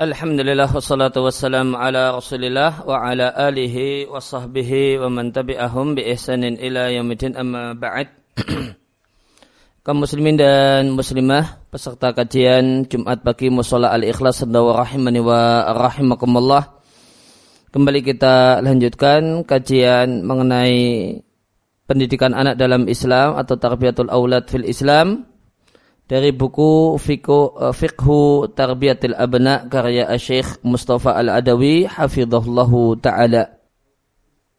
Alhamdulillah wassalatu wassalamu ala rasulillah wa ala alihi wa sahbihi wa man tabi'ahum bi ihsanin ila yaumidin amma ba'd. Kaum muslimin dan muslimah peserta kajian Jumat pagi Musola Al-Ikhlas wa rahimani wa rahimakumullah. Kembali kita lanjutkan kajian mengenai pendidikan anak dalam Islam atau tarbiyatul aulad fil Islam dari buku Fiqhu, uh, Fiqhu Tarbiyatil Abna karya Syekh Mustafa Al-Adawi hafizahullahu taala.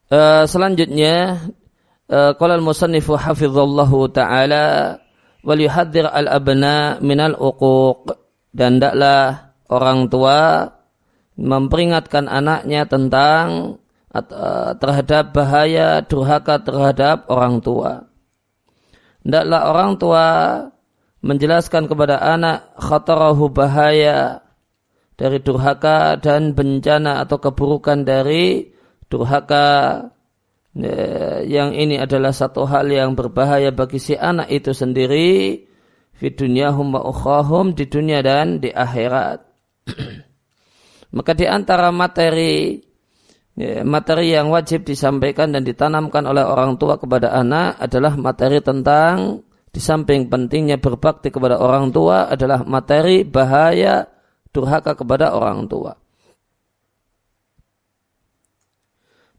Uh, selanjutnya uh, qala al-musannifu hafizallahu taala wal yuhadzir al-abna minal uquq dan hendaklah orang tua memperingatkan anaknya tentang uh, terhadap bahaya durhaka terhadap orang tua. Hendaklah orang tua menjelaskan kepada anak khatarahu bahaya dari durhaka dan bencana atau keburukan dari durhaka. Ya, yang ini adalah satu hal yang berbahaya bagi si anak itu sendiri di dunia wa di dunia dan di akhirat. Maka di antara materi ya, materi yang wajib disampaikan dan ditanamkan oleh orang tua kepada anak adalah materi tentang di samping pentingnya berbakti kepada orang tua adalah materi bahaya durhaka kepada orang tua.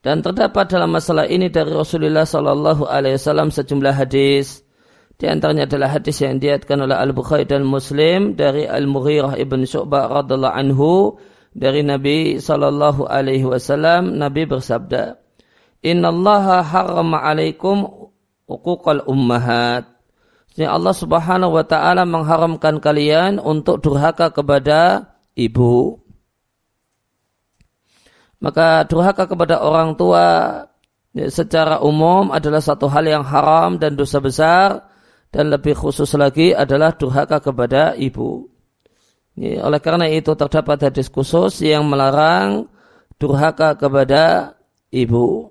Dan terdapat dalam masalah ini dari Rasulullah Sallallahu Alaihi Wasallam sejumlah hadis. Di antaranya adalah hadis yang diatkan oleh Al Bukhari dan Muslim dari Al Mughirah ibn Syu'bah radhiallahu anhu dari Nabi Sallallahu Alaihi Wasallam. Nabi bersabda, Inna Allah harrama alaikum uquqal ummahat. Jadi Allah Subhanahu wa taala mengharamkan kalian untuk durhaka kepada ibu. Maka durhaka kepada orang tua ya, secara umum adalah satu hal yang haram dan dosa besar dan lebih khusus lagi adalah durhaka kepada ibu. Ya, oleh karena itu terdapat hadis khusus yang melarang durhaka kepada ibu.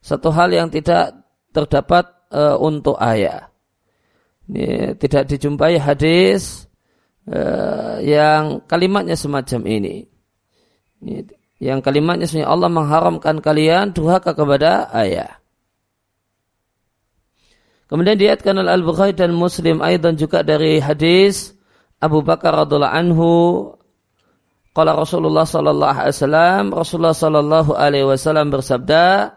Satu hal yang tidak terdapat uh, untuk ayah ini, tidak dijumpai hadis uh, yang kalimatnya semacam ini. ini yang kalimatnya sebenarnya Allah mengharamkan kalian durhaka kepada ayah. Kemudian diatkan oleh Al-Bukhari dan Muslim dan juga dari hadis Abu Bakar radhiallahu anhu Qala Rasulullah sallallahu alaihi wasallam Rasulullah sallallahu alaihi wasallam bersabda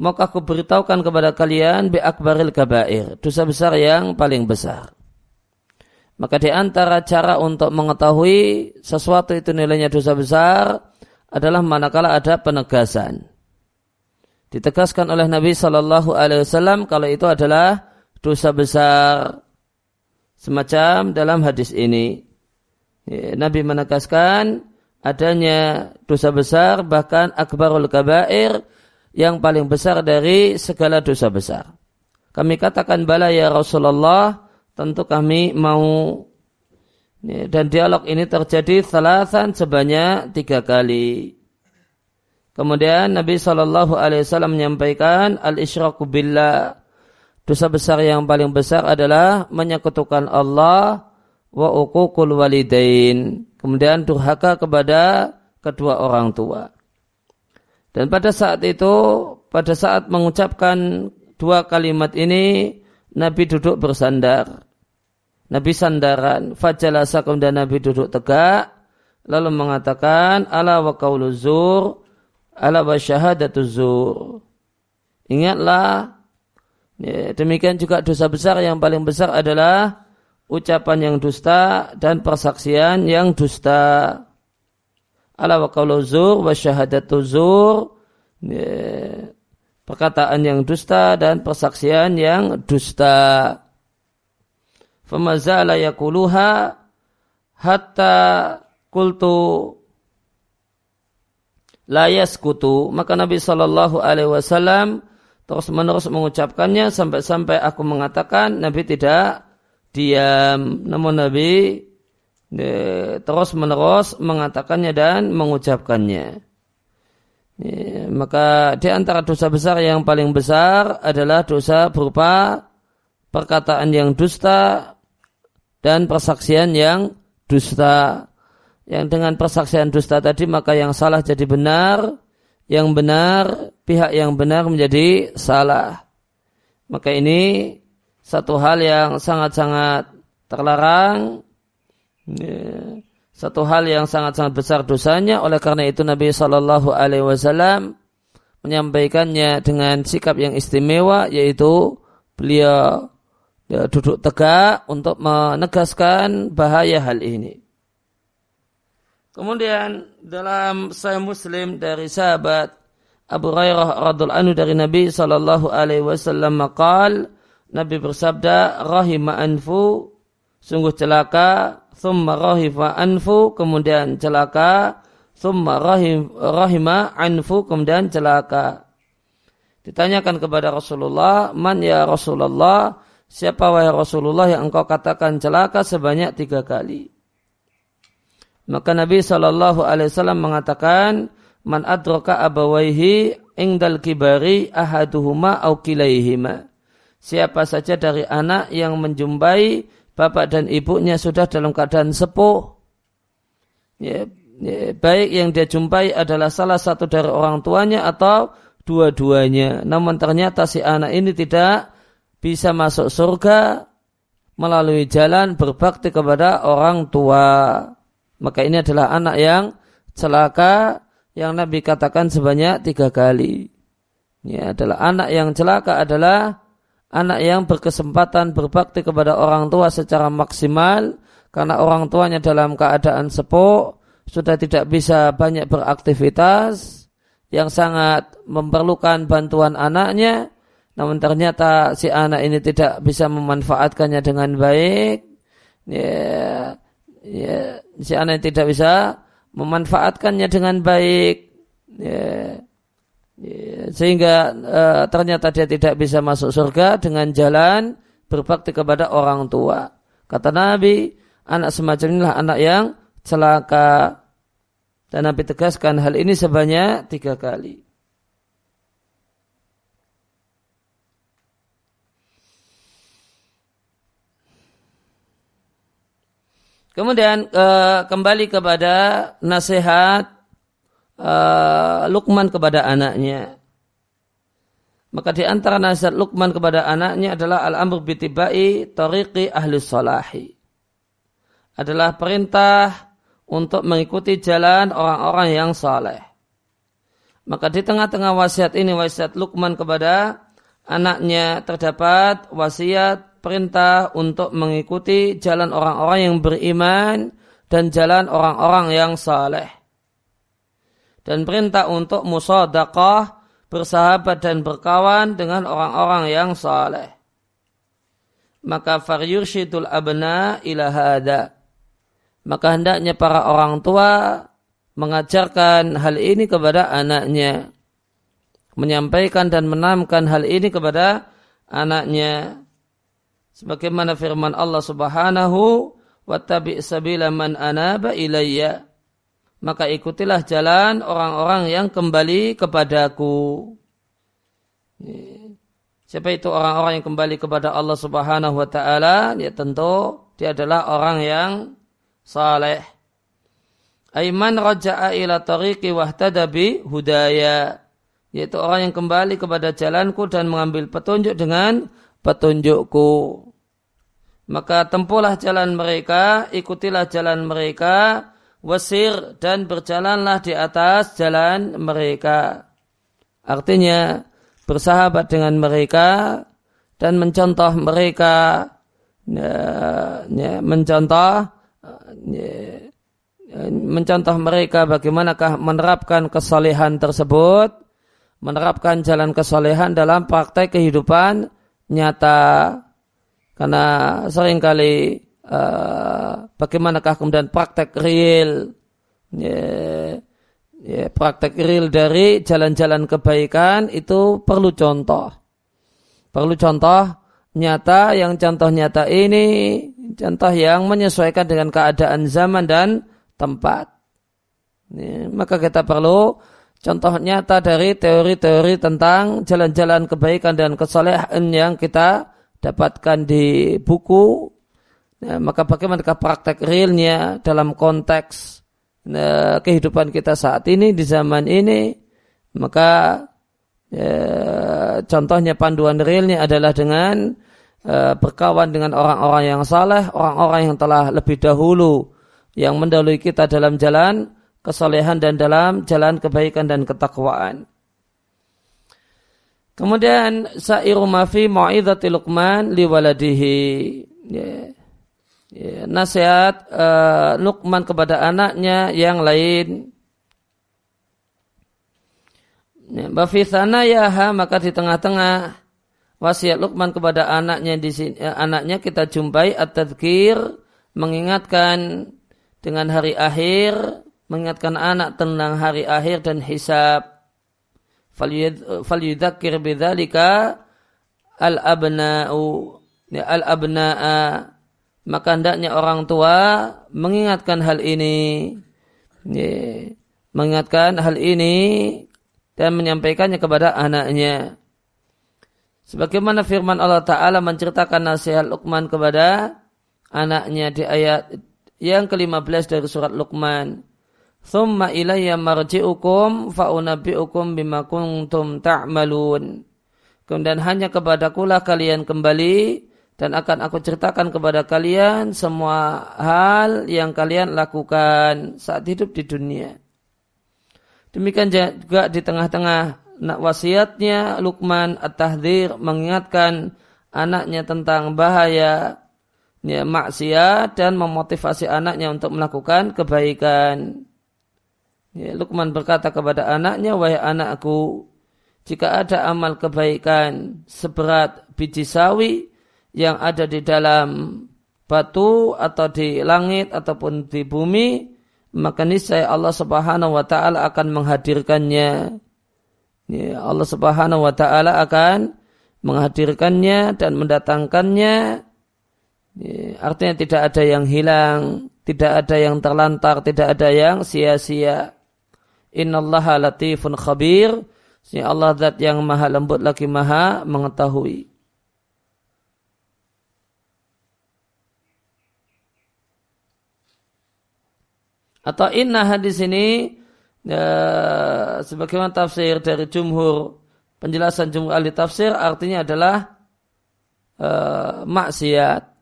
maka aku beritahukan kepada kalian bi akbaril kabair, dosa besar yang paling besar. Maka di antara cara untuk mengetahui sesuatu itu nilainya dosa besar adalah manakala ada penegasan. Ditegaskan oleh Nabi Shallallahu Alaihi Wasallam kalau itu adalah dosa besar semacam dalam hadis ini. Nabi menegaskan adanya dosa besar bahkan akbarul kabair yang paling besar dari segala dosa besar. Kami katakan bala ya Rasulullah, tentu kami mau dan dialog ini terjadi salasan sebanyak tiga kali. Kemudian Nabi Shallallahu Alaihi Wasallam menyampaikan al isyraku billah dosa besar yang paling besar adalah menyekutukan Allah wa uququl walidain. Kemudian durhaka kepada kedua orang tua. Dan pada saat itu, pada saat mengucapkan dua kalimat ini, Nabi duduk bersandar. Nabi sandaran, fajalasa kemudian Nabi duduk tegak, lalu mengatakan, ala wa qawlu zur, ala wa syahadatu zur. Ingatlah, ya, demikian juga dosa besar yang paling besar adalah ucapan yang dusta dan persaksian yang dusta ala wa qawlu zur wa syahadatu ya, perkataan yang dusta dan persaksian yang dusta. Famazala yakuluha hatta kultu layas kutu maka Nabi Wasallam terus menerus mengucapkannya sampai-sampai aku mengatakan Nabi tidak diam. Namun Nabi terus menerus mengatakannya dan mengucapkannya. Ya, maka di antara dosa besar yang paling besar adalah dosa berupa perkataan yang dusta dan persaksian yang dusta. yang dengan persaksian dusta tadi maka yang salah jadi benar, yang benar pihak yang benar menjadi salah. Maka ini satu hal yang sangat-sangat terlarang, ya, satu hal yang sangat-sangat besar dosanya. Oleh karena itu Nabi Shallallahu Alaihi Wasallam menyampaikannya dengan sikap yang istimewa, yaitu beliau ya, duduk tegak untuk menegaskan bahaya hal ini. Kemudian dalam Sahih Muslim dari sahabat Abu Hurairah radhiallahu anhu dari Nabi sallallahu alaihi wasallam maqal Nabi bersabda rahima anfu sungguh celaka thumma rahifa anfu kemudian celaka. Thumma rahim, rahima anfu kemudian celaka. Ditanyakan kepada Rasulullah man ya Rasulullah? Siapa wahai Rasulullah yang engkau katakan celaka sebanyak tiga kali? Maka Nabi Shallallahu Alaihi Wasallam mengatakan, man adroka abawaihi ingdal kibari ahaduhuma au kilaihima. Siapa saja dari anak yang menjumpai bapak dan ibunya sudah dalam keadaan sepuh, ya, ya, baik yang dia jumpai adalah salah satu dari orang tuanya atau dua-duanya. Namun ternyata si anak ini tidak bisa masuk surga melalui jalan berbakti kepada orang tua. Maka ini adalah anak yang celaka yang Nabi katakan sebanyak tiga kali. Ini adalah anak yang celaka adalah anak yang berkesempatan berbakti kepada orang tua secara maksimal karena orang tuanya dalam keadaan sepuh sudah tidak bisa banyak beraktivitas yang sangat memerlukan bantuan anaknya namun ternyata si anak ini tidak bisa memanfaatkannya dengan baik. Ya, ya, si anak tidak bisa memanfaatkannya dengan baik. Ya, ya, sehingga uh, ternyata dia tidak bisa masuk surga dengan jalan berbakti kepada orang tua. Kata Nabi, anak semacam inilah anak yang celaka. Dan Nabi tegaskan hal ini sebanyak tiga kali. Kemudian uh, kembali kepada nasihat uh, Luqman kepada anaknya. Maka di antara nasihat Luqman kepada anaknya adalah al-amr bitibai tariqi ahli salahi. Adalah perintah untuk mengikuti jalan orang-orang yang saleh. Maka di tengah-tengah wasiat ini wasiat Luqman kepada anaknya terdapat wasiat perintah untuk mengikuti jalan orang-orang yang beriman dan jalan orang-orang yang saleh. Dan perintah untuk musadaqah, bersahabat dan berkawan dengan orang-orang yang saleh. Maka faryursyidul abna ila hada. Maka hendaknya para orang tua mengajarkan hal ini kepada anaknya. Menyampaikan dan menamkan hal ini kepada anaknya sebagaimana firman Allah Subhanahu wa tabi' sabila man anaba ilayya maka ikutilah jalan orang-orang yang kembali kepadaku. Siapa itu orang-orang yang kembali kepada Allah Subhanahu wa taala? Ya tentu dia adalah orang yang saleh. Aiman raja'a ila tariqi wahtada bi hudaya. Yaitu orang yang kembali kepada jalanku dan mengambil petunjuk dengan petunjukku. Maka tempuhlah jalan mereka, ikutilah jalan mereka, wasir dan berjalanlah di atas jalan mereka. Artinya bersahabat dengan mereka dan mencontoh mereka, ya, ya, mencontoh, ya, mencontoh mereka bagaimanakah menerapkan kesalehan tersebut, menerapkan jalan kesalehan dalam praktek kehidupan nyata karena sering kali uh, bagaimanakah kemudian praktek real ya, ya, praktek real dari jalan-jalan kebaikan itu perlu contoh. Perlu contoh nyata yang contoh nyata ini contoh yang menyesuaikan dengan keadaan zaman dan tempat. Ya, maka kita perlu contoh nyata dari teori-teori tentang jalan-jalan kebaikan dan kesolehan yang kita dapatkan di buku, ya, maka bagaimana praktek realnya dalam konteks nah, kehidupan kita saat ini di zaman ini maka ya, contohnya panduan realnya adalah dengan uh, berkawan dengan orang-orang yang saleh, orang-orang yang telah lebih dahulu yang mendahului kita dalam jalan kesolehan dan dalam jalan kebaikan dan ketakwaan. Kemudian sa'iru mafi mu'idhati Luqman liwaladihi. Ya. Ya, nasihat uh, Luqman kepada anaknya yang lain. Ya, yaha maka di tengah-tengah wasiat Luqman kepada anaknya di sini, ya, anaknya kita jumpai at-tadhkir mengingatkan dengan hari akhir, mengingatkan anak tentang hari akhir dan hisab falyudzakir bidzalika al abna'u ya, al abna'a maka hendaknya orang tua mengingatkan hal ini. Ya, mengingatkan hal ini dan menyampaikannya kepada anaknya. Sebagaimana firman Allah taala menceritakan nasihat Luqman kepada anaknya di ayat yang ke-15 dari surat Luqman. Thumma ilayya marji'ukum fa'unabbi'ukum bima kuntum ta'malun. Kemudian hanya kepadakulah kalian kembali dan akan aku ceritakan kepada kalian semua hal yang kalian lakukan saat hidup di dunia. Demikian juga di tengah-tengah wasiatnya Luqman at-tahdzir mengingatkan anaknya tentang bahaya ya, maksiat dan memotivasi anaknya untuk melakukan kebaikan. Ya, Luqman berkata kepada anaknya, wahai anakku, jika ada amal kebaikan seberat biji sawi yang ada di dalam batu atau di langit ataupun di bumi, maka niscaya Allah Subhanahu wa taala akan menghadirkannya. Ya, Allah Subhanahu wa taala akan menghadirkannya dan mendatangkannya. Ya, artinya tidak ada yang hilang, tidak ada yang terlantar, tidak ada yang sia-sia. Innallaha latifun khabir. Si Allah zat yang maha lembut lagi maha mengetahui. Atau inna hadis ini ya, sebagaimana tafsir dari jumhur penjelasan jumhur ahli tafsir artinya adalah uh, maksiat.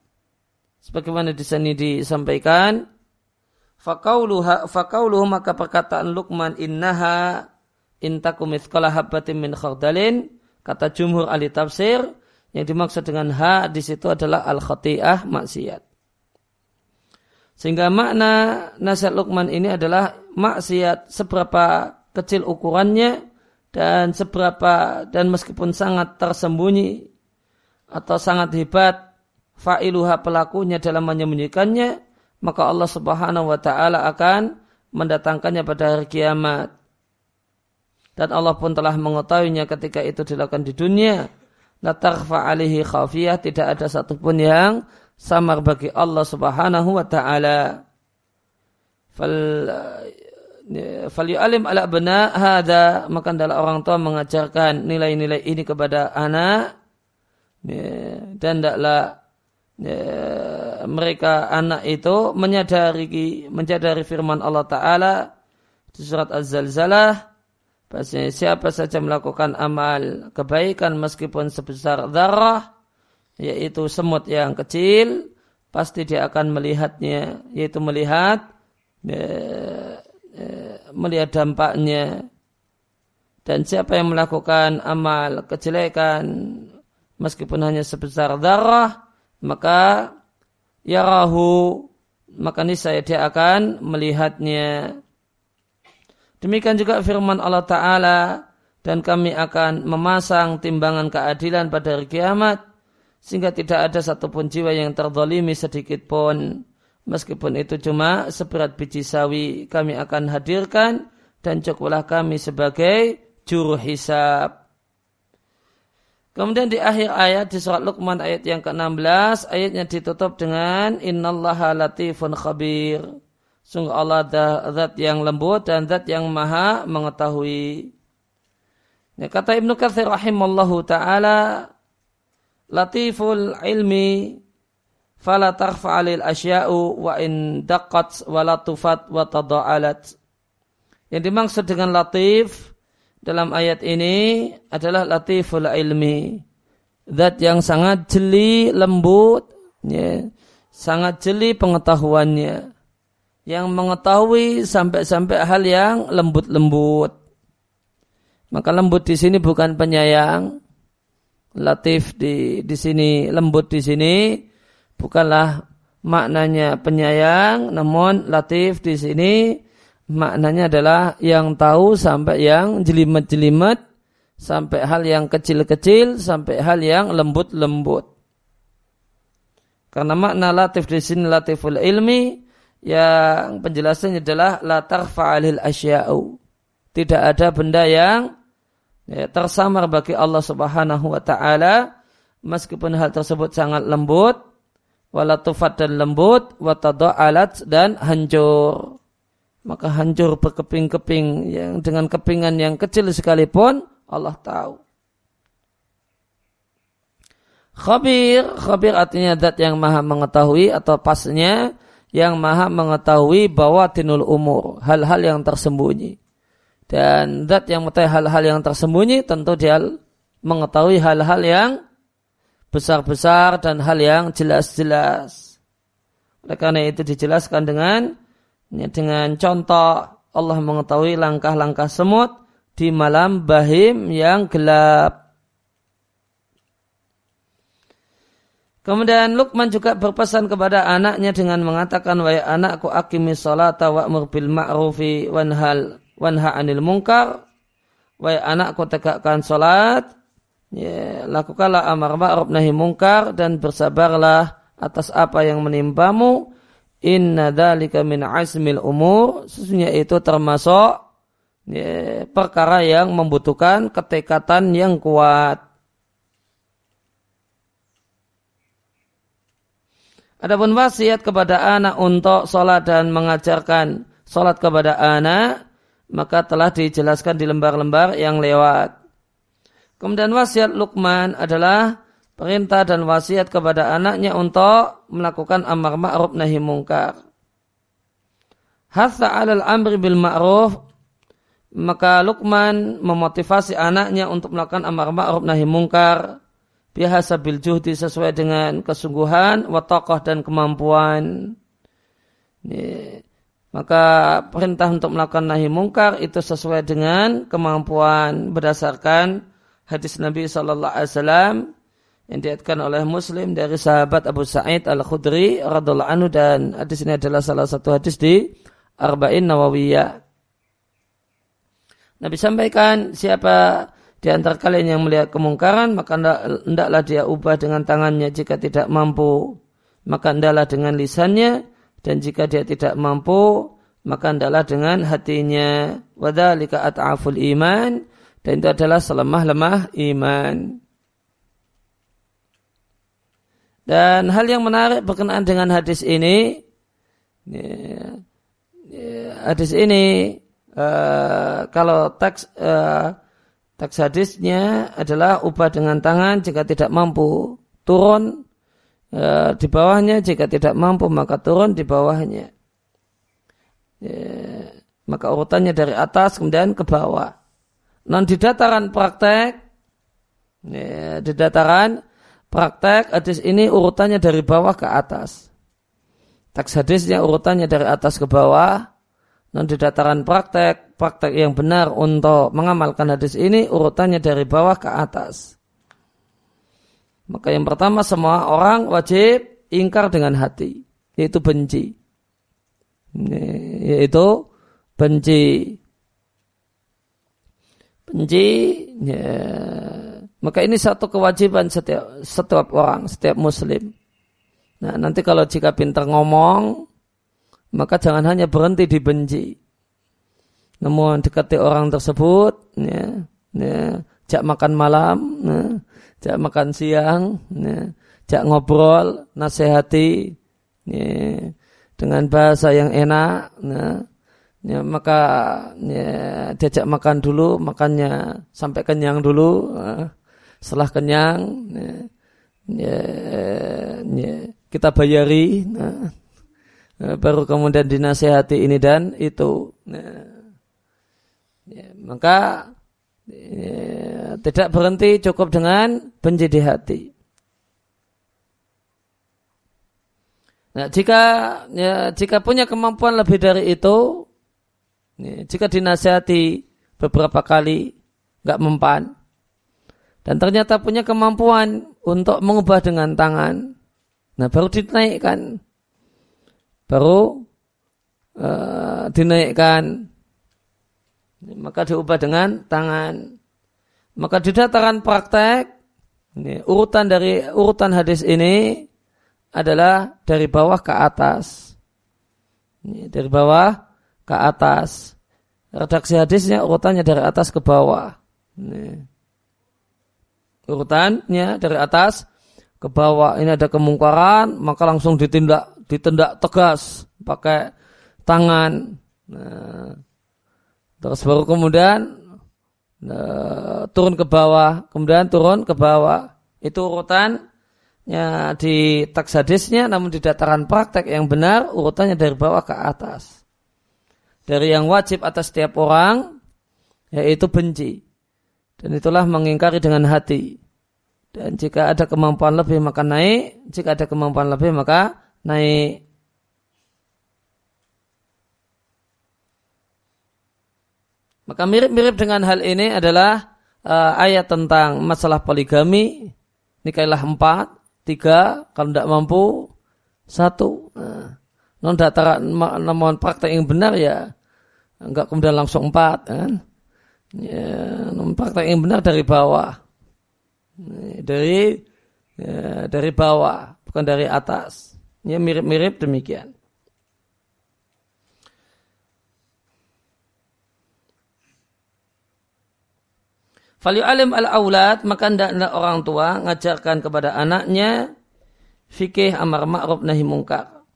Sebagaimana di sini disampaikan Fakauluha fakauluhu maka perkataan Luqman innaha intaku mithqala habbatin min khardalin kata jumhur ahli tafsir yang dimaksud dengan ha di situ adalah al khati'ah maksiat. Sehingga makna nasihat Luqman ini adalah maksiat seberapa kecil ukurannya dan seberapa dan meskipun sangat tersembunyi atau sangat hebat fa'iluha pelakunya dalam menyembunyikannya maka Allah Subhanahu wa taala akan mendatangkannya pada hari kiamat. Dan Allah pun telah mengetahuinya ketika itu dilakukan di dunia. La alihi khafiyah, tidak ada satupun yang samar bagi Allah Subhanahu wa taala. Fal fal yu'alim ala bena hada. Maka adalah orang tua mengajarkan nilai-nilai ini kepada anak. Dan tidaklah ya, mereka anak itu menyadari menyadari firman Allah Taala di surat Az-Zalzalah. Siapa saja melakukan amal kebaikan meskipun sebesar darah yaitu semut yang kecil pasti dia akan melihatnya yaitu melihat ya, ya, melihat dampaknya dan siapa yang melakukan amal kejelekan meskipun hanya sebesar darah maka yarahu maka niscaya dia akan melihatnya. Demikian juga firman Allah Ta'ala dan kami akan memasang timbangan keadilan pada hari kiamat sehingga tidak ada satupun jiwa yang terdolimi sedikit pun meskipun itu cuma seberat biji sawi kami akan hadirkan dan cukuplah kami sebagai juru hisab. Kemudian di akhir ayat di surat Luqman ayat yang ke-16 ayatnya ditutup dengan innallaha latifun khabir. Sungguh Allah zat yang lembut dan zat yang maha mengetahui. Ya, kata Ibnu Katsir rahimallahu taala latiful ilmi fala tarfa'alil asya'u wa in daqqat wa latufat wa tada'alat. Yang dimaksud dengan latif dalam ayat ini adalah latiful ilmi. Zat yang sangat jeli, lembut, ya, sangat jeli pengetahuannya. Yang mengetahui sampai-sampai hal yang lembut-lembut. Maka lembut di sini bukan penyayang. Latif di di sini lembut di sini bukanlah maknanya penyayang, namun latif di sini maknanya adalah yang tahu sampai yang jelimet-jelimet, sampai hal yang kecil-kecil, sampai hal yang lembut-lembut. Karena makna latif di sini latiful ilmi, yang penjelasannya adalah la tarfa'alil asya'u. Tidak ada benda yang ya, tersamar bagi Allah Subhanahu wa taala meskipun hal tersebut sangat lembut walatufat dan lembut, alat dan hancur. Maka hancur berkeping-keping yang dengan kepingan yang kecil sekalipun Allah tahu. Khabir, khabir artinya zat yang maha mengetahui atau pasnya yang maha mengetahui bahwa tinul umur, hal-hal yang tersembunyi. Dan zat yang mengetahui hal-hal yang tersembunyi tentu dia mengetahui hal-hal yang besar-besar dan hal yang jelas-jelas. Oleh karena itu dijelaskan dengan dengan contoh Allah mengetahui langkah-langkah semut di malam bahim yang gelap. Kemudian Luqman juga berpesan kepada anaknya dengan mengatakan wahai anakku akimi salata wa'mur bil ma'rufi wanhal wanha anil munkar wahai anakku tegakkan salat ya, lakukanlah amar ma'ruf nahi mungkar dan bersabarlah atas apa yang menimpamu inna dzalika min azmil umur. Sesungguhnya itu termasuk ya, perkara yang membutuhkan ketekatan yang kuat. Adapun wasiat kepada anak untuk sholat dan mengajarkan sholat kepada anak, maka telah dijelaskan di lembar-lembar yang lewat. Kemudian wasiat Luqman adalah perintah dan wasiat kepada anaknya untuk melakukan amar ma'ruf nahi mungkar. Hatha alal amri bil ma'ruf maka Luqman memotivasi anaknya untuk melakukan amar ma'ruf nahi mungkar biasa bil juhdi sesuai dengan kesungguhan, watakoh dan kemampuan. Ini, maka perintah untuk melakukan nahi mungkar itu sesuai dengan kemampuan berdasarkan hadis Nabi Shallallahu Alaihi Wasallam yang diatkan oleh Muslim dari sahabat Abu Sa'id Al Khudri radhiallahu anhu dan hadis ini adalah salah satu hadis di Arba'in Nawawiyah. Nabi sampaikan siapa di antara kalian yang melihat kemungkaran maka hendaklah dia ubah dengan tangannya jika tidak mampu maka hendaklah dengan lisannya dan jika dia tidak mampu maka hendaklah dengan hatinya wadzalika at'aful iman dan itu adalah selemah-lemah iman. Dan hal yang menarik berkenaan dengan hadis ini, ya, ya, hadis ini uh, kalau teks uh, teks hadisnya adalah ubah dengan tangan jika tidak mampu turun uh, di bawahnya jika tidak mampu maka turun di bawahnya. Ya, maka urutannya dari atas kemudian ke bawah. Non di dataran praktek, ya, di dataran praktek hadis ini urutannya dari bawah ke atas. Teks hadisnya urutannya dari atas ke bawah. Non di dataran praktek, praktek yang benar untuk mengamalkan hadis ini urutannya dari bawah ke atas. Maka yang pertama semua orang wajib ingkar dengan hati, yaitu benci. Yaitu benci. Benci ya, maka ini satu kewajiban setiap setiap orang setiap muslim. Nah nanti kalau jika pintar ngomong maka jangan hanya berhenti di benci namun dekati orang tersebut ya, ya jak makan malam ya, jak makan siang ya, jak ngobrol nasihati ya, dengan bahasa yang enak ya, ya, maka ya, diajak makan dulu, makannya sampai kenyang dulu. setelah kenyang, ya, ya, ya, kita bayari, nah, nah, baru kemudian dinasehati ini dan itu. Nah, ya, maka ya, tidak berhenti cukup dengan benci hati. Nah, jika ya, jika punya kemampuan lebih dari itu, ya, jika dinasihati beberapa kali nggak mempan, dan ternyata punya kemampuan untuk mengubah dengan tangan, nah baru dinaikkan, baru uh, dinaikkan, maka diubah dengan tangan. Maka di praktek, ini, urutan dari urutan hadis ini adalah dari bawah ke atas. Ini, dari bawah ke atas. Redaksi hadisnya urutannya dari atas ke bawah. Ini. Urutannya dari atas ke bawah. Ini ada kemungkaran, maka langsung ditindak, ditindak tegas pakai tangan. Nah, terus baru kemudian nah, turun ke bawah, kemudian turun ke bawah. Itu urutan ya, di teks hadisnya namun di dataran praktek yang benar urutannya dari bawah ke atas. Dari yang wajib atas setiap orang yaitu benci. Dan itulah mengingkari dengan hati. Dan jika ada kemampuan lebih maka naik, jika ada kemampuan lebih maka naik. Maka mirip-mirip dengan hal ini adalah uh, ayat tentang masalah poligami. Nikailah empat tiga, kalau tidak mampu satu. Nah, non data namun praktek yang benar ya enggak kemudian langsung empat kan. Ya, praktek yang benar dari bawah. Dari ya, dari bawah, bukan dari atas. Ya mirip-mirip demikian. Faliu alim al aulad maka hendaklah orang tua ngajarkan kepada anaknya fikih amar ma'ruf nahi mungkar.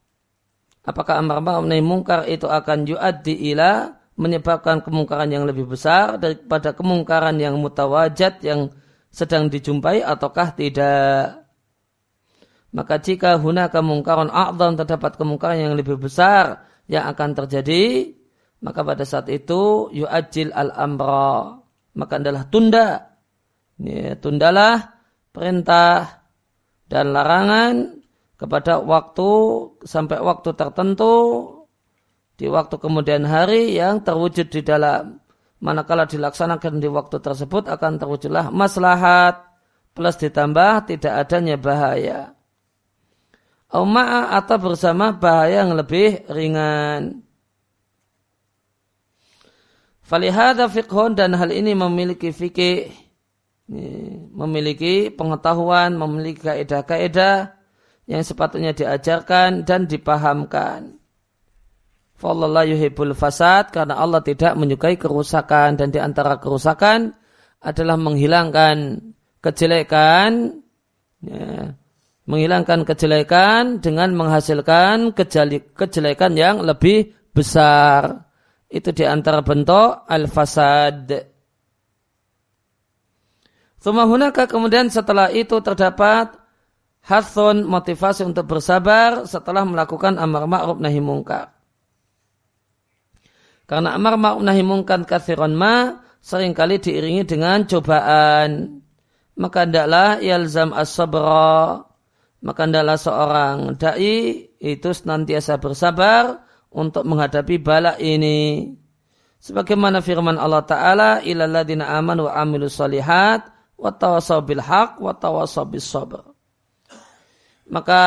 Apakah amar ma'ruf nahi mungkar itu akan yuaddi ila menyebabkan kemungkaran yang lebih besar daripada kemungkaran yang mutawajat yang sedang dijumpai ataukah tidak. Maka jika huna kemungkaran a'zam terdapat kemungkaran yang lebih besar yang akan terjadi, maka pada saat itu yu'ajil al-amra maka adalah tunda. Ya, tundalah perintah dan larangan kepada waktu sampai waktu tertentu di waktu kemudian hari yang terwujud di dalam manakala dilaksanakan di waktu tersebut akan terwujudlah maslahat plus ditambah tidak adanya bahaya. Auma'a atau bersama bahaya yang lebih ringan. Falihada fiqhun dan hal ini memiliki fikih, memiliki pengetahuan, memiliki kaedah-kaedah yang sepatutnya diajarkan dan dipahamkan. Fallallah yuhibbul fasad karena Allah tidak menyukai kerusakan dan di antara kerusakan adalah menghilangkan kejelekan, ya, menghilangkan kejelekan dengan menghasilkan kejelekan yang lebih besar. Itu di antara bentuk al-fasad. Sumahunaka kemudian setelah itu terdapat hasun motivasi untuk bersabar setelah melakukan amar ma'ruf nahi mungkar. Karena amar ma'ruf nahi mungkar kathiron ma sering kali diiringi dengan cobaan. Maka hendaklah yalzam as-sabra. Maka hendaklah seorang da'i itu senantiasa bersabar untuk menghadapi bala ini. Sebagaimana firman Allah Ta'ala, ilaladina aman wa amilu salihat, wa tawasaw bil haq, wa tawasaw. Maka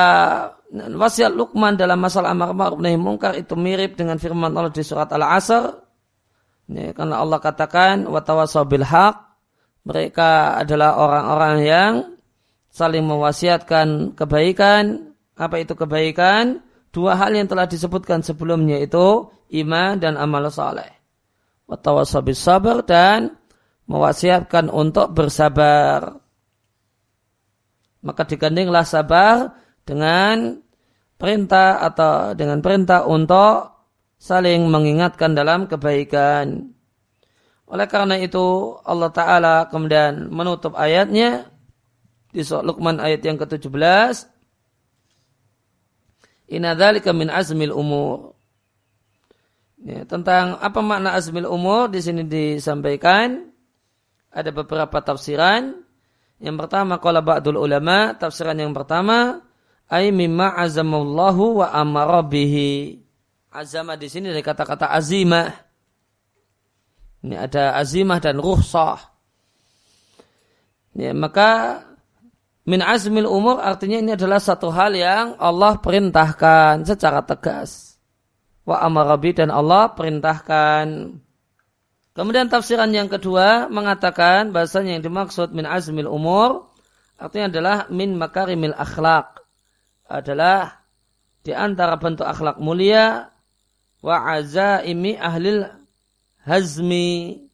wasiat Luqman dalam masalah amar ma'ruf nahi mungkar itu mirip dengan firman Allah di surat Al-Asr. Ya, karena Allah katakan wa tawasaw bil mereka adalah orang-orang yang saling mewasiatkan kebaikan. Apa itu kebaikan? Dua hal yang telah disebutkan sebelumnya itu iman dan amal saleh. Watawasabis sabar dan mewasiatkan untuk bersabar. Maka digandinglah sabar dengan perintah atau dengan perintah untuk saling mengingatkan dalam kebaikan. Oleh karena itu Allah Ta'ala kemudian menutup ayatnya di Luqman ayat yang ke-17 Inadzalika min azmil umur. Ya, tentang apa makna azmil umur di sini disampaikan ada beberapa tafsiran. Yang pertama kalau ba'dul ulama, tafsiran yang pertama ay mimma azamallahu wa amara bihi. Azama di sini dari kata-kata azimah. Ini ada azimah dan ruhsah. Ya, maka min azmil umur artinya ini adalah satu hal yang Allah perintahkan secara tegas. Wa amarabi dan Allah perintahkan. Kemudian tafsiran yang kedua mengatakan bahasanya yang dimaksud min azmil umur artinya adalah min makarimil akhlak adalah di antara bentuk akhlak mulia wa azaimi ahlil hazmi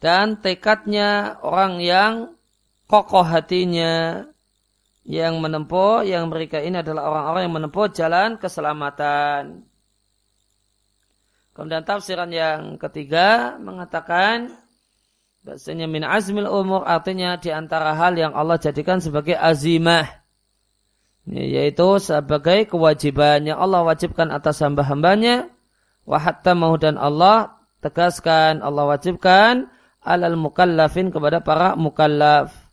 dan tekadnya orang yang kokoh hatinya yang menempuh yang mereka ini adalah orang-orang yang menempuh jalan keselamatan. Kemudian tafsiran yang ketiga mengatakan bahasanya min azmil umur artinya di antara hal yang Allah jadikan sebagai azimah. Yaitu sebagai kewajiban yang Allah wajibkan atas hamba-hambanya. Wahatta mau dan Allah tegaskan Allah wajibkan alal mukallafin kepada para mukallaf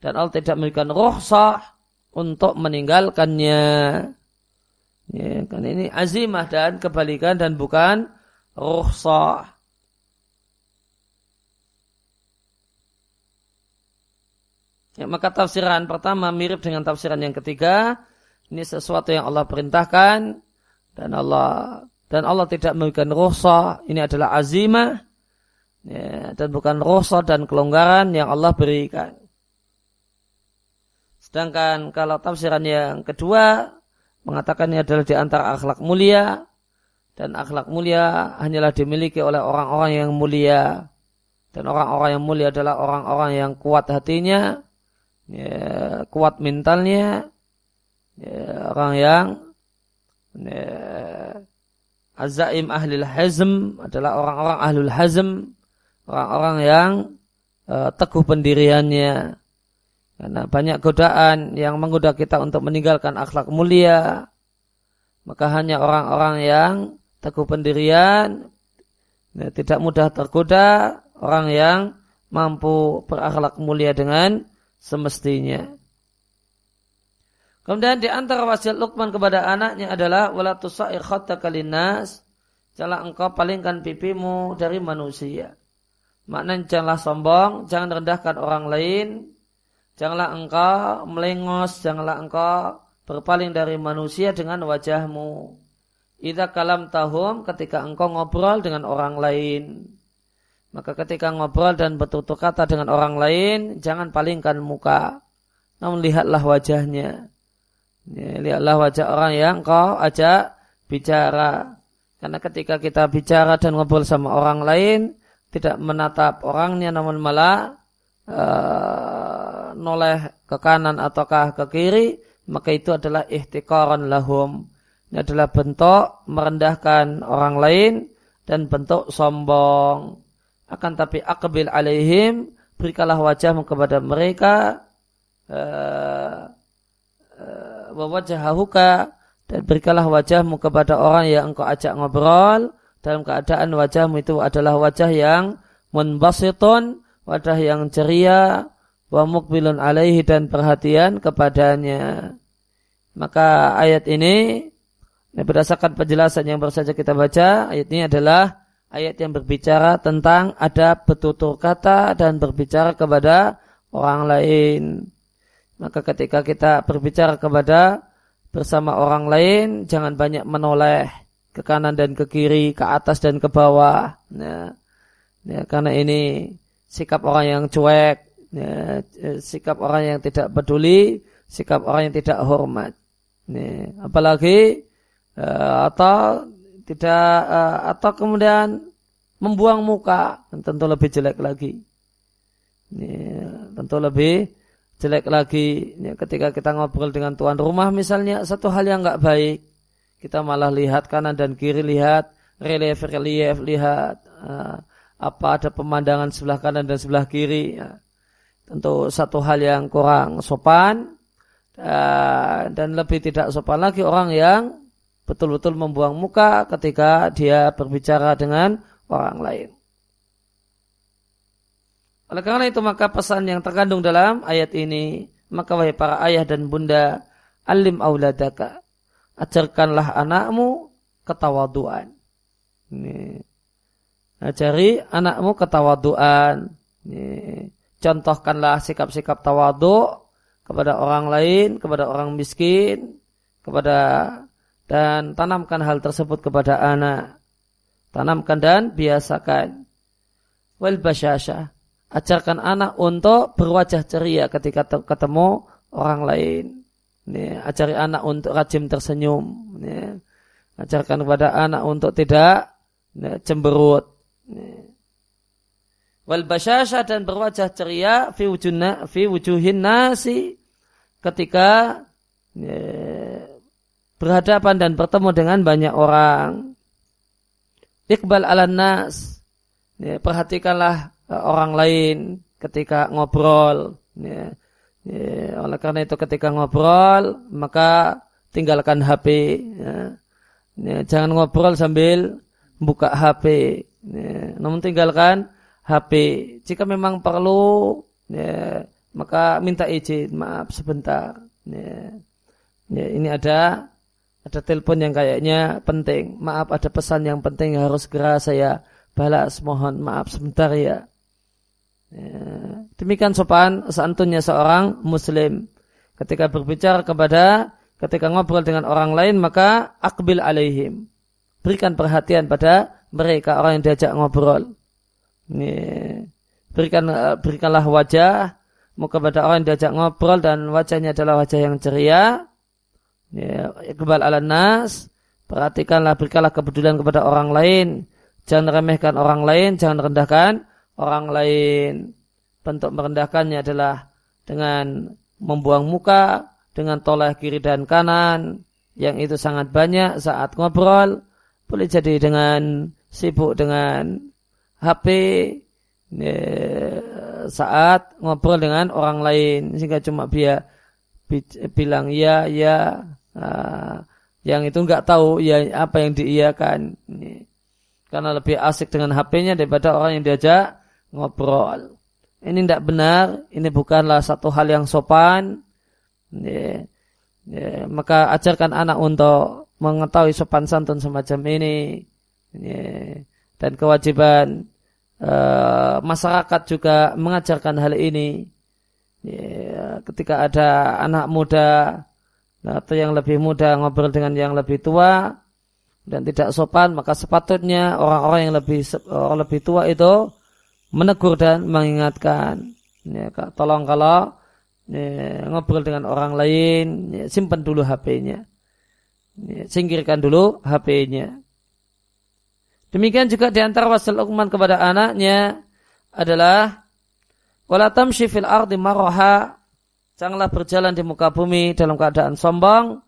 dan Allah tidak memberikan rukhsah untuk meninggalkannya ya, kan ini azimah dan kebalikan dan bukan rukhsah Ya, maka tafsiran pertama mirip dengan tafsiran yang ketiga. Ini sesuatu yang Allah perintahkan dan Allah dan Allah tidak memberikan rukhsah. Ini adalah azimah ya, dan bukan rukhsah dan kelonggaran yang Allah berikan. Sedangkan kalau tafsiran yang kedua mengatakan ini adalah di antara akhlak mulia dan akhlak mulia hanyalah dimiliki oleh orang-orang yang mulia dan orang-orang yang mulia adalah orang-orang yang kuat hatinya ya, kuat mentalnya, ya, orang yang ya, azaim ahlul hazm adalah orang-orang ahlul hazm, orang-orang yang uh, teguh pendiriannya. Karena banyak godaan yang menggoda kita untuk meninggalkan akhlak mulia. Maka hanya orang-orang yang teguh pendirian, ya, tidak mudah tergoda, orang yang mampu berakhlak mulia dengan semestinya. Kemudian di antara wasiat Luqman kepada anaknya adalah wala tusair khattaka janganlah engkau palingkan pipimu dari manusia. Maknanya janganlah sombong, jangan rendahkan orang lain, janganlah engkau melengos, janganlah engkau berpaling dari manusia dengan wajahmu. Ida kalam tahum ketika engkau ngobrol dengan orang lain. Maka ketika ngobrol dan bertutur kata dengan orang lain, jangan palingkan muka. Namun lihatlah wajahnya. Ya, lihatlah wajah orang yang kau ajak bicara. Karena ketika kita bicara dan ngobrol sama orang lain, tidak menatap orangnya namun malah uh, noleh ke kanan ataukah ke kiri, maka itu adalah ihtikaran lahum. Ini adalah bentuk merendahkan orang lain dan bentuk sombong akan tapi akbil alaihim berikanlah wajahmu kepada mereka uh, uh, dan berikanlah wajahmu kepada orang yang engkau ajak ngobrol dalam keadaan wajahmu itu adalah wajah yang munbasitun wajah yang ceria wa mukbilun alaihi dan perhatian kepadanya maka ayat ini berdasarkan penjelasan yang baru saja kita baca ayat ini adalah ayat yang berbicara tentang ada betutur kata dan berbicara kepada orang lain. Maka ketika kita berbicara kepada bersama orang lain, jangan banyak menoleh ke kanan dan ke kiri, ke atas dan ke bawah. Ya, ya, karena ini sikap orang yang cuek, ya, sikap orang yang tidak peduli, sikap orang yang tidak hormat. Ya, apalagi uh, atau tidak uh, atau kemudian membuang muka tentu lebih jelek lagi ini, tentu lebih jelek lagi ini, ketika kita ngobrol dengan tuan rumah misalnya satu hal yang nggak baik kita malah lihat kanan dan kiri lihat relief relief lihat uh, apa ada pemandangan sebelah kanan dan sebelah kiri ya. Tentu satu hal yang kurang sopan dan, dan lebih tidak sopan lagi orang yang betul-betul membuang muka ketika dia berbicara dengan orang lain. Oleh karena itu maka pesan yang terkandung dalam ayat ini maka wahai para ayah dan bunda alim auladaka ajarkanlah anakmu ketawaduan. Ini. Ajari anakmu ketawaduan. Ini. Contohkanlah sikap-sikap tawadu kepada orang lain, kepada orang miskin, kepada dan tanamkan hal tersebut kepada anak. Tanamkan dan biasakan. Wal basyasha. Ajarkan anak untuk berwajah ceria ketika ketemu orang lain. Ini, ajari anak untuk rajin tersenyum. Ini, ajarkan kepada anak untuk tidak cemberut. Ini. Wal basyasha dan berwajah ceria fi, wujuna, fi wujuhin nasi ketika ini, berhadapan dan bertemu dengan banyak orang. Iqbal ala nas. Ya, perhatikanlah uh, orang lain ketika ngobrol. Ya, ya, oleh karena itu ketika ngobrol maka tinggalkan HP. Ya. Ya, jangan ngobrol sambil buka HP. Ya, namun tinggalkan HP. Jika memang perlu, ya, maka minta izin. Maaf sebentar. Ya, ya, ini ada ada telepon yang kayaknya penting. Maaf ada pesan yang penting yang harus segera saya balas. Mohon maaf sebentar ya. ya. Demikian sopan seantunnya seorang muslim. Ketika berbicara kepada, ketika ngobrol dengan orang lain maka akbil alaihim. Berikan perhatian pada mereka orang yang diajak ngobrol. Ini, berikan berikanlah wajah. Mau kepada orang yang diajak ngobrol dan wajahnya adalah wajah yang ceria. Kebal ala nas, perhatikanlah, berikanlah kepedulian kepada orang lain, jangan remehkan orang lain, jangan rendahkan orang lain. Bentuk merendahkannya adalah dengan membuang muka, dengan toleh kiri dan kanan, yang itu sangat banyak saat ngobrol, boleh jadi dengan sibuk dengan HP, ya, saat ngobrol dengan orang lain, sehingga cuma biar bilang ya ya uh, yang itu nggak tahu ya apa yang diiyakan. Ini karena lebih asik dengan HP-nya daripada orang yang diajak ngobrol. Ini tidak benar ini bukanlah satu hal yang sopan ini, ya, maka ajarkan anak untuk mengetahui sopan santun semacam ini, ini dan kewajiban uh, masyarakat juga mengajarkan hal ini. Ya, ketika ada anak muda atau yang lebih muda ngobrol dengan yang lebih tua dan tidak sopan maka sepatutnya orang-orang yang lebih orang lebih tua itu menegur dan mengingatkan. Ya, tolong kalau ya, ngobrol dengan orang lain ya, simpan dulu HP-nya ya, singkirkan dulu HP-nya demikian juga di antara wasil ukuman kepada anaknya adalah Wala tamshi fil ardi maraha. Janganlah berjalan di muka bumi dalam keadaan sombong.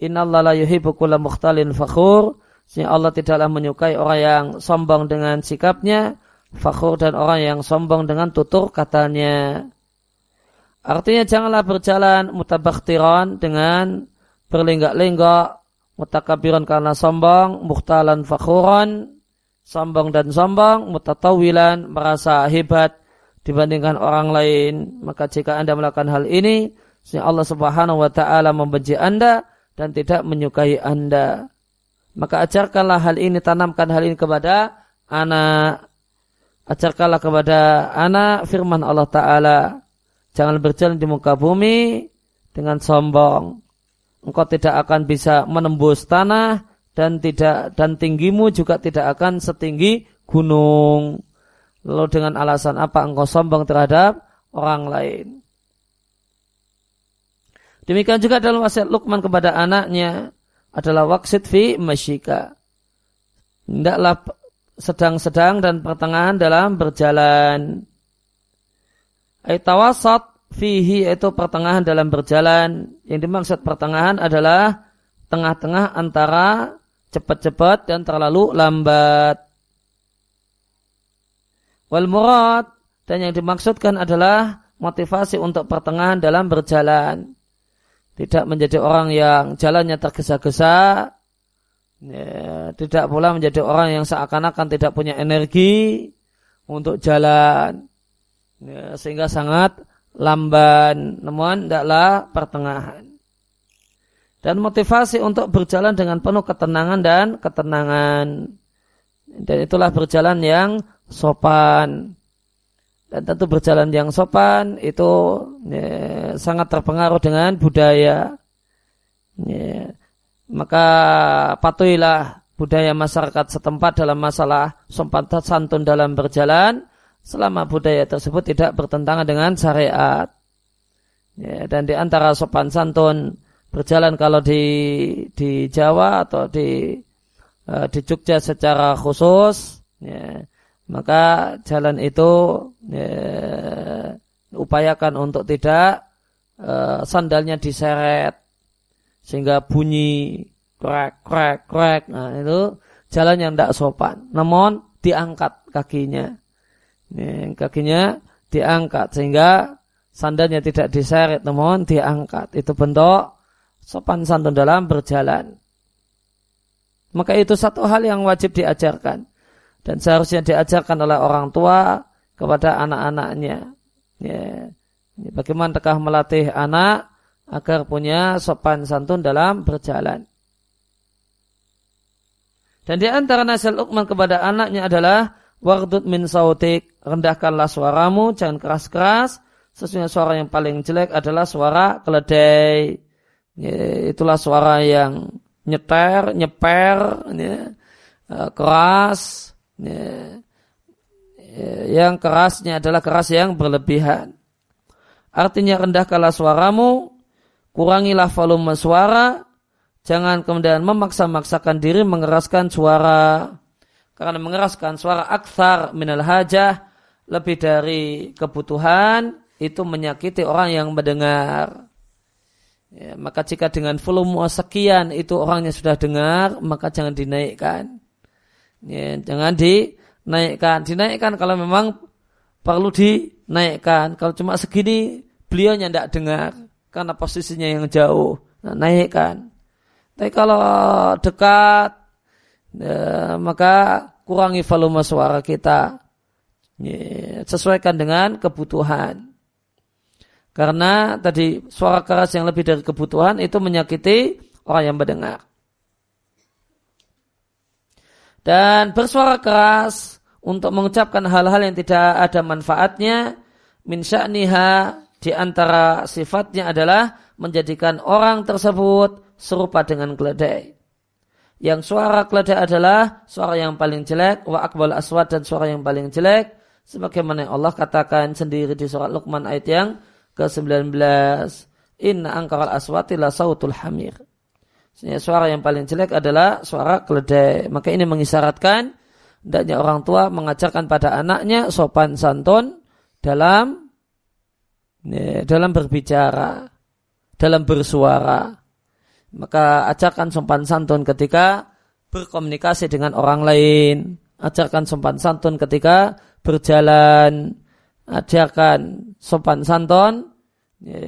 Innallaha la yuhibbu kulla mukhtalin fakhur. Sehingga Allah tidaklah menyukai orang yang sombong dengan sikapnya, fakhur dan orang yang sombong dengan tutur katanya. Artinya janganlah berjalan mutabakhtiran dengan berlenggak-lenggak, mutakabiran karena sombong, mukhtalan fakhuran, sombong dan sombong, mutatawilan, merasa hebat dibandingkan orang lain. Maka jika Anda melakukan hal ini, Allah Subhanahu wa taala membenci Anda dan tidak menyukai Anda. Maka ajarkanlah hal ini, tanamkan hal ini kepada anak. Ajarkanlah kepada anak firman Allah Ta'ala. Jangan berjalan di muka bumi dengan sombong. Engkau tidak akan bisa menembus tanah dan tidak dan tinggimu juga tidak akan setinggi gunung. Lalu dengan alasan apa engkau sombong terhadap orang lain? Demikian juga dalam wasiat Luqman kepada anaknya adalah waksit fi masyika. Tidaklah sedang-sedang dan pertengahan dalam berjalan. Aitawasat fihi itu pertengahan dalam berjalan. Yang dimaksud pertengahan adalah tengah-tengah antara cepat-cepat dan terlalu lambat. Wal murad dan yang dimaksudkan adalah motivasi untuk pertengahan dalam berjalan. tidak menjadi orang yang jalannya tergesa-gesa, ya, tidak pula menjadi orang yang seakan-akan tidak punya energi untuk jalan, ya, sehingga sangat lamban, namun tidaklah pertengahan. Dan motivasi untuk berjalan dengan penuh ketenangan dan ketenangan. Dan itulah berjalan yang sopan. Dan tentu berjalan yang sopan itu ya, sangat terpengaruh dengan budaya. Ya, maka patuhilah budaya masyarakat setempat dalam masalah sopan santun dalam berjalan selama budaya tersebut tidak bertentangan dengan syariat. Ya, dan di antara sopan santun berjalan kalau di di Jawa atau di uh, di Jogja secara khusus, ya, maka jalan itu ya, upayakan untuk tidak uh, sandalnya diseret sehingga bunyi krek krek krek. Nah itu jalan yang tidak sopan. Namun diangkat kakinya, ya, kakinya diangkat sehingga sandalnya tidak diseret, namun diangkat. Itu bentuk sopan santun dalam berjalan. Maka itu satu hal yang wajib diajarkan dan seharusnya diajarkan oleh orang tua kepada anak-anaknya. Ya. Bagaimanakah melatih anak agar punya sopan santun dalam berjalan. Dan di antara nasihat Uqman kepada anaknya adalah wardut min sautik, rendahkanlah suaramu, jangan keras-keras. Sesungguhnya suara yang paling jelek adalah suara keledai. Ya, itulah suara yang nyeter, nyeper, ya, eh, keras, Ya. ya, yang kerasnya adalah keras yang berlebihan. Artinya rendahkanlah suaramu, kurangilah volume suara, jangan kemudian memaksa-maksakan diri mengeraskan suara. Karena mengeraskan suara aksar minal hajah, lebih dari kebutuhan, itu menyakiti orang yang mendengar. Ya, maka jika dengan volume sekian itu orangnya sudah dengar, maka jangan dinaikkan. Ya, jangan dinaikkan. Dinaikkan kalau memang perlu dinaikkan. Kalau cuma segini beliau tidak dengar karena posisinya yang jauh. Nah, naikkan. Tapi kalau dekat ya, maka kurangi volume suara kita. Ya, sesuaikan dengan kebutuhan. Karena tadi suara keras yang lebih dari kebutuhan itu menyakiti orang yang mendengar dan bersuara keras untuk mengucapkan hal-hal yang tidak ada manfaatnya min sya'niha di antara sifatnya adalah menjadikan orang tersebut serupa dengan keledai. Yang suara keledai adalah suara yang paling jelek, wa akbal aswad dan suara yang paling jelek, sebagaimana Allah katakan sendiri di surat Luqman ayat yang ke-19. Inna angkaral aswati la sautul hamir suara yang paling jelek adalah suara keledai. Maka ini mengisyaratkan hendaknya orang tua mengajarkan pada anaknya sopan santun dalam dalam berbicara, dalam bersuara. Maka ajarkan sopan santun ketika berkomunikasi dengan orang lain. Ajarkan sopan santun ketika berjalan. Ajarkan sopan santun. Ya,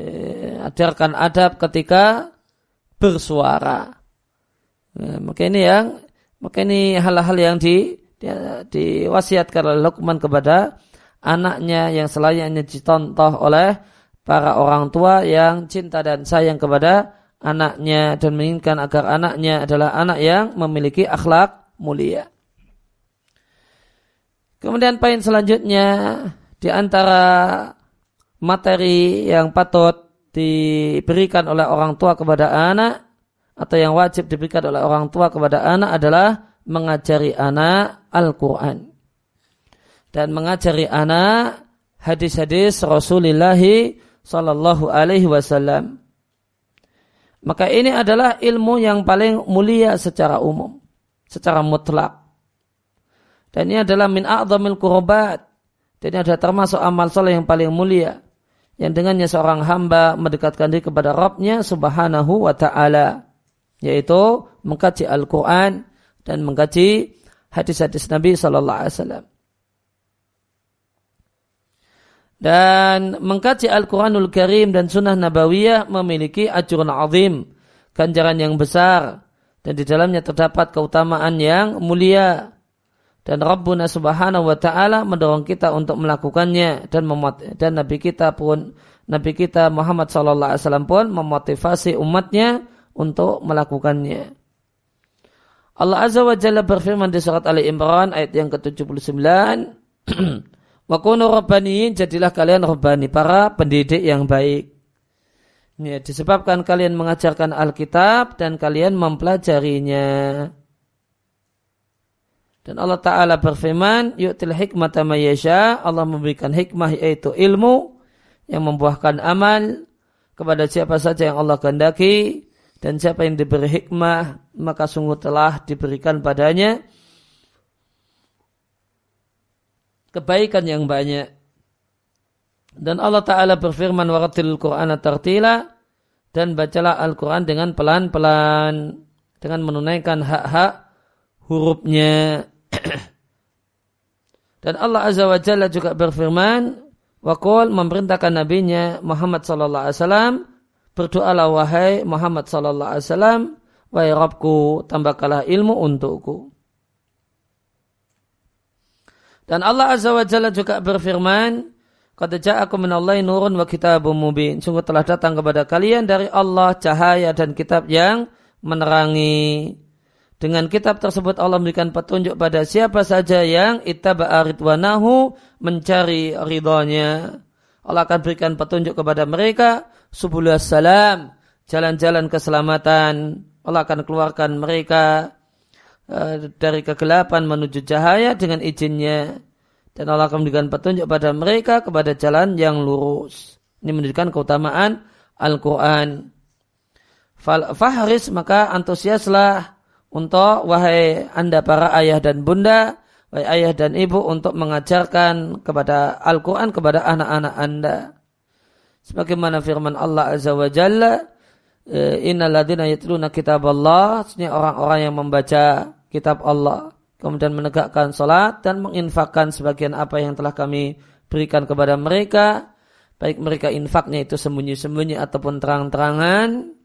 ajarkan adab ketika bersuara. Nah, maka ini yang maka ini hal-hal yang di, di diwasiatkan oleh Luqman kepada anaknya yang selayaknya dicontoh oleh para orang tua yang cinta dan sayang kepada anaknya dan menginginkan agar anaknya adalah anak yang memiliki akhlak mulia. Kemudian poin selanjutnya di antara materi yang patut diberikan oleh orang tua kepada anak atau yang wajib diberikan oleh orang tua kepada anak adalah mengajari anak Al-Quran dan mengajari anak hadis-hadis Rasulullah Sallallahu Alaihi Wasallam. Maka ini adalah ilmu yang paling mulia secara umum, secara mutlak. Dan ini adalah min a'zamil kurbat. Dan adalah termasuk amal soleh yang paling mulia yang dengannya seorang hamba mendekatkan diri kepada Rabbnya subhanahu wa ta'ala yaitu mengkaji Al-Quran dan mengkaji hadis-hadis Nabi Sallallahu Alaihi Wasallam. Dan mengkaji Al-Quranul Karim dan Sunnah Nabawiyah memiliki ajuran azim, ganjaran yang besar, dan di dalamnya terdapat keutamaan yang mulia. Dan Rabbuna Subhanahu wa taala mendorong kita untuk melakukannya dan dan Nabi kita pun Nabi kita Muhammad sallallahu alaihi wasallam pun memotivasi umatnya untuk melakukannya. Allah Azza wa Jalla berfirman di surat Ali Imran ayat yang ke-79 Wa kunu rabbaniyin jadilah kalian rabbani para pendidik yang baik. Ya, disebabkan kalian mengajarkan Alkitab dan kalian mempelajarinya. Dan Allah Ta'ala berfirman, Yu'til hikmata mayasya, Allah memberikan hikmah yaitu ilmu yang membuahkan amal kepada siapa saja yang Allah kehendaki. Dan siapa yang diberi hikmah maka sungguh telah diberikan padanya kebaikan yang banyak. Dan Allah Ta'ala berfirman waratil Qur'an tartila. Dan bacalah Al-Quran dengan pelan-pelan dengan menunaikan hak-hak hurufnya Dan Allah Azza wa Jalla juga berfirman, Wakul memerintahkan nabinya Muhammad sallallahu alaihi wasallam berdoalah wahai Muhammad sallallahu alaihi wasallam wahai Rabbku tambahkanlah ilmu untukku. Dan Allah Azza wa Jalla juga berfirman, Qad ja'akum minallahi nurun wa kitabun mubin. Sungguh telah datang kepada kalian dari Allah cahaya dan kitab yang menerangi. Dengan kitab tersebut Allah memberikan petunjuk pada siapa saja yang ittaba'a ridwanahu mencari ridhonya. Allah akan berikan petunjuk kepada mereka subulus salam, jalan-jalan keselamatan. Allah akan keluarkan mereka uh, dari kegelapan menuju cahaya dengan izinnya. Dan Allah akan memberikan petunjuk pada mereka kepada jalan yang lurus. Ini menunjukkan keutamaan Al-Quran. Fahris maka antusiaslah untuk wahai anda para ayah dan bunda, wahai ayah dan ibu untuk mengajarkan kepada Al-Quran kepada anak-anak anda. Sebagaimana firman Allah Azza wa Jalla, e, Innaladina yatluna kitab Allah, orang-orang yang membaca kitab Allah, kemudian menegakkan salat dan menginfakkan sebagian apa yang telah kami berikan kepada mereka, baik mereka infaknya itu sembunyi-sembunyi ataupun terang-terangan,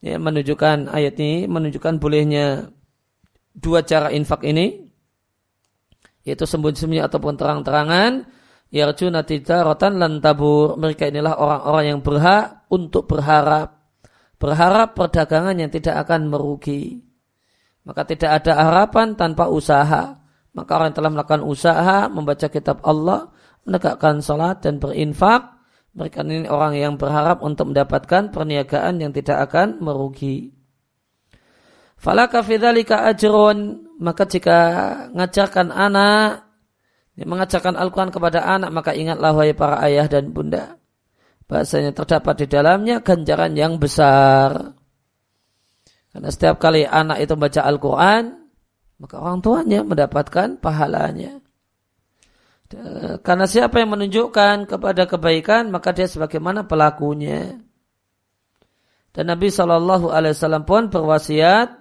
ya, menunjukkan ayat ini menunjukkan bolehnya dua cara infak ini yaitu sembunyi-sembunyi ataupun terang-terangan. Yarjuna tijaratan lan tabur mereka inilah orang-orang yang berhak untuk berharap. Berharap perdagangan yang tidak akan merugi. Maka tidak ada harapan tanpa usaha. Maka orang yang telah melakukan usaha membaca kitab Allah menegakkan salat dan berinfak mereka ini orang yang berharap untuk mendapatkan perniagaan yang tidak akan merugi. Falaka fidzalika ajrun. Maka jika ngajarkan anak mengajarkan Al-Quran kepada anak maka ingatlah wahai para ayah dan bunda bahasanya terdapat di dalamnya ganjaran yang besar. Karena setiap kali anak itu membaca Al-Quran maka orang tuanya mendapatkan pahalanya karena siapa yang menunjukkan kepada kebaikan maka dia sebagaimana pelakunya. Dan Nabi Shallallahu Alaihi Wasallam pun berwasiat,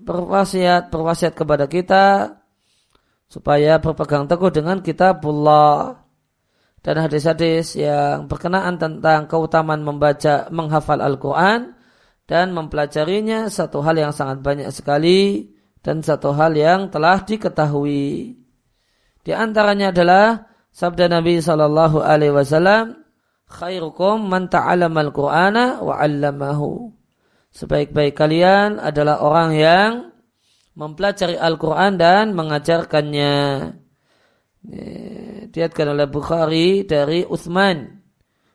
berwasiat, berwasiat kepada kita supaya berpegang teguh dengan kitabullah dan hadis-hadis yang berkenaan tentang keutamaan membaca, menghafal Al-Quran dan mempelajarinya satu hal yang sangat banyak sekali dan satu hal yang telah diketahui. Di antaranya adalah sabda Nabi Shallallahu Alaihi Wasallam, khairukum man al Qur'ana wa 'allamahu. Sebaik-baik kalian adalah orang yang mempelajari Al-Quran dan mengajarkannya. Diatkan oleh Bukhari dari Uthman.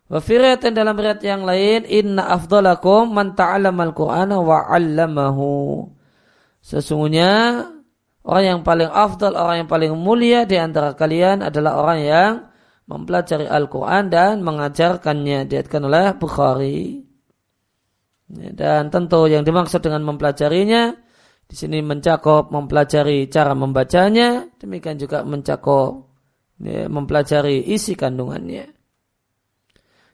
Wa dan dalam riwayat yang lain, inna afdalakum man al Qur'ana wa 'allamahu. Sesungguhnya Orang yang paling afdal, orang yang paling mulia di antara kalian adalah orang yang mempelajari Al-Quran dan mengajarkannya. Diatkan oleh Bukhari. Dan tentu yang dimaksud dengan mempelajarinya, di sini mencakup mempelajari cara membacanya, demikian juga mencakup ya, mempelajari isi kandungannya.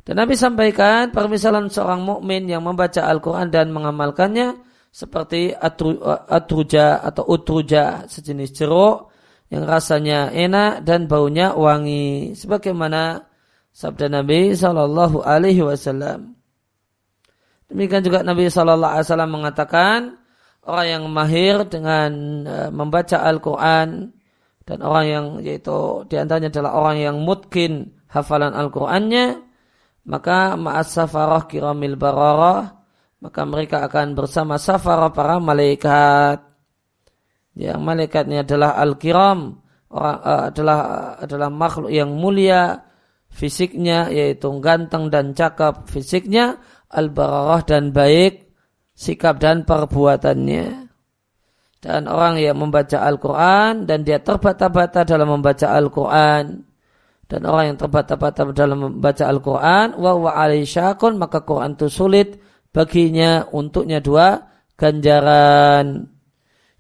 Dan Nabi sampaikan permisalan seorang mukmin yang membaca Al-Quran dan mengamalkannya seperti atruja atau utruja sejenis jeruk yang rasanya enak dan baunya wangi sebagaimana sabda Nabi Shallallahu alaihi wasallam. Demikian juga Nabi Shallallahu alaihi wasallam mengatakan orang yang mahir dengan uh, membaca Al-Qur'an dan orang yang yaitu di antaranya adalah orang yang mutkin hafalan Al-Qur'annya maka ma'as safarah kiramil bararah maka mereka akan bersama safarah para malaikat. Yang malaikatnya adalah al-kiram orang uh, adalah adalah makhluk yang mulia fisiknya yaitu ganteng dan cakap fisiknya al-bararah dan baik sikap dan perbuatannya. Dan orang yang membaca Al-Quran dan dia terbata-bata dalam membaca Al-Quran. Dan orang yang terbata-bata dalam membaca Al-Quran wa wa maka Quran itu sulit baginya untuknya dua ganjaran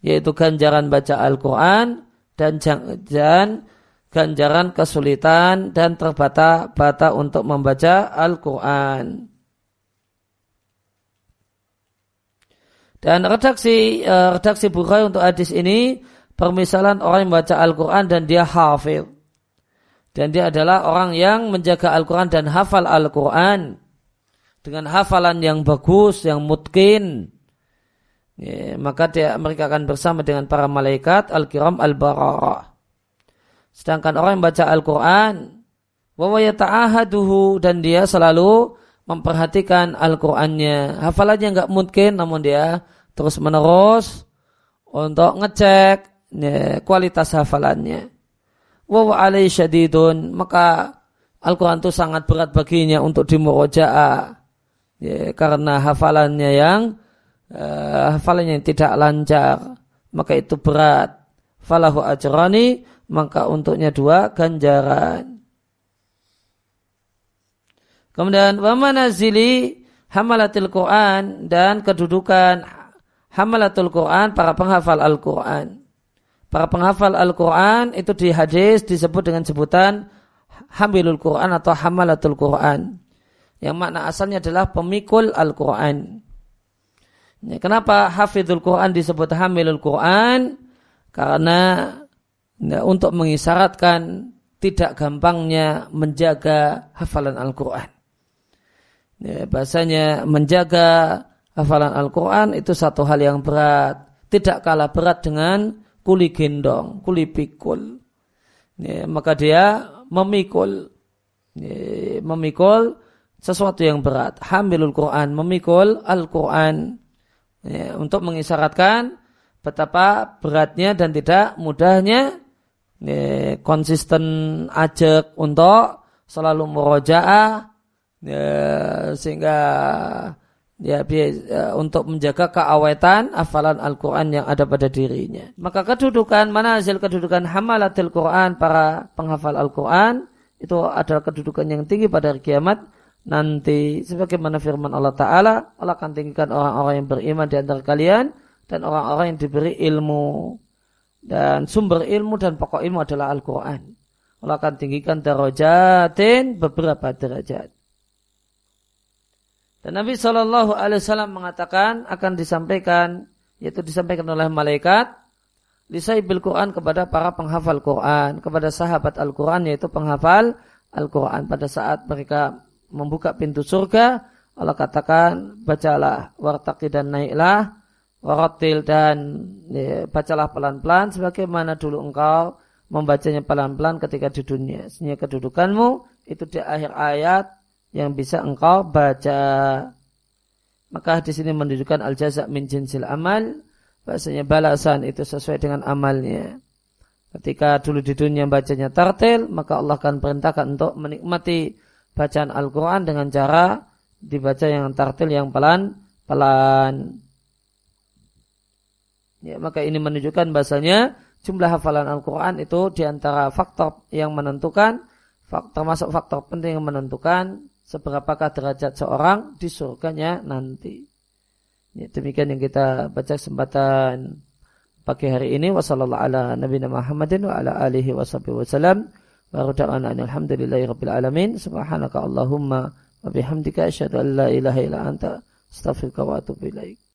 yaitu ganjaran baca Al-Quran dan, dan ganjaran kesulitan dan terbata-bata untuk membaca Al-Quran. Dan redaksi uh, redaksi Bukhari untuk hadis ini permisalan orang yang membaca Al-Quran dan dia hafil. Dan dia adalah orang yang menjaga Al-Quran dan hafal Al-Quran dengan hafalan yang bagus, yang mungkin, ya, maka dia, mereka akan bersama dengan para malaikat al-kiram al-bararah. Sedangkan orang yang baca Al-Quran, dan dia selalu memperhatikan Al-Qurannya. Hafalannya nggak mungkin, namun dia terus menerus untuk ngecek ya, kualitas hafalannya. Wawa syadidun, maka Al-Quran itu sangat berat baginya untuk dimuroja'ah ya, karena hafalannya yang uh, hafalannya yang tidak lancar maka itu berat. Falahu ajrani maka untuknya dua ganjaran. Kemudian wa manazili hamalatil Quran dan kedudukan hamalatul Quran para penghafal Al-Quran. Para penghafal Al-Quran itu di hadis disebut dengan sebutan hamilul Quran atau hamalatul Quran yang makna asalnya adalah pemikul Al-Quran. Ya, kenapa hafidul Quran disebut hamilul Quran? Karena ya, untuk mengisyaratkan tidak gampangnya menjaga hafalan Al-Quran. Ya, bahasanya menjaga hafalan Al-Quran itu satu hal yang berat. Tidak kalah berat dengan kuli gendong, kuli pikul. Ya, maka dia memikul. Ya, memikul sesuatu yang berat. Hamilul Quran, memikul Al-Quran. Ya, untuk mengisyaratkan betapa beratnya dan tidak mudahnya ya, konsisten ajak untuk selalu meroja'ah ya, sehingga ya, ya untuk menjaga keawetan hafalan Al-Quran yang ada pada dirinya. Maka kedudukan, mana hasil kedudukan hamalatil Quran, para penghafal Al-Quran, itu adalah kedudukan yang tinggi pada hari kiamat nanti sebagaimana firman Allah Ta'ala Allah akan tinggikan orang-orang yang beriman di antara kalian dan orang-orang yang diberi ilmu. Dan sumber ilmu dan pokok ilmu adalah Al-Quran. Allah akan tinggikan darajatin beberapa derajat. Dan Nabi Shallallahu Alaihi Wasallam mengatakan akan disampaikan yaitu disampaikan oleh malaikat lisaibil Quran kepada para penghafal Quran kepada sahabat Al-Quran yaitu penghafal Al-Quran. Pada saat mereka membuka pintu surga, Allah katakan bacalah wartaki dan naiklah waratil dan ya, bacalah pelan-pelan sebagaimana dulu engkau membacanya pelan-pelan ketika di dunia. Sehingga kedudukanmu itu di akhir ayat yang bisa engkau baca. Maka di sini menunjukkan al jaza min jinsil amal. Bahasanya balasan itu sesuai dengan amalnya. Ketika dulu di dunia bacanya tartil, maka Allah akan perintahkan untuk menikmati bacaan Al-Quran dengan cara dibaca yang tartil yang pelan-pelan. Ya, maka ini menunjukkan bahasanya jumlah hafalan Al-Quran itu di antara faktor yang menentukan, termasuk faktor penting yang menentukan seberapakah derajat seorang di surganya nanti. Ya, demikian yang kita baca kesempatan pagi hari ini. Wassalamualaikum ala nabiyina Muhammadin wa ala alihi wasallam. Wa da'wana alhamdulillahi rabbil alamin. Subhanaka Allahumma wa bihamdika asyhadu an la ilaha illa anta astaghfiruka wa atubu ilaik.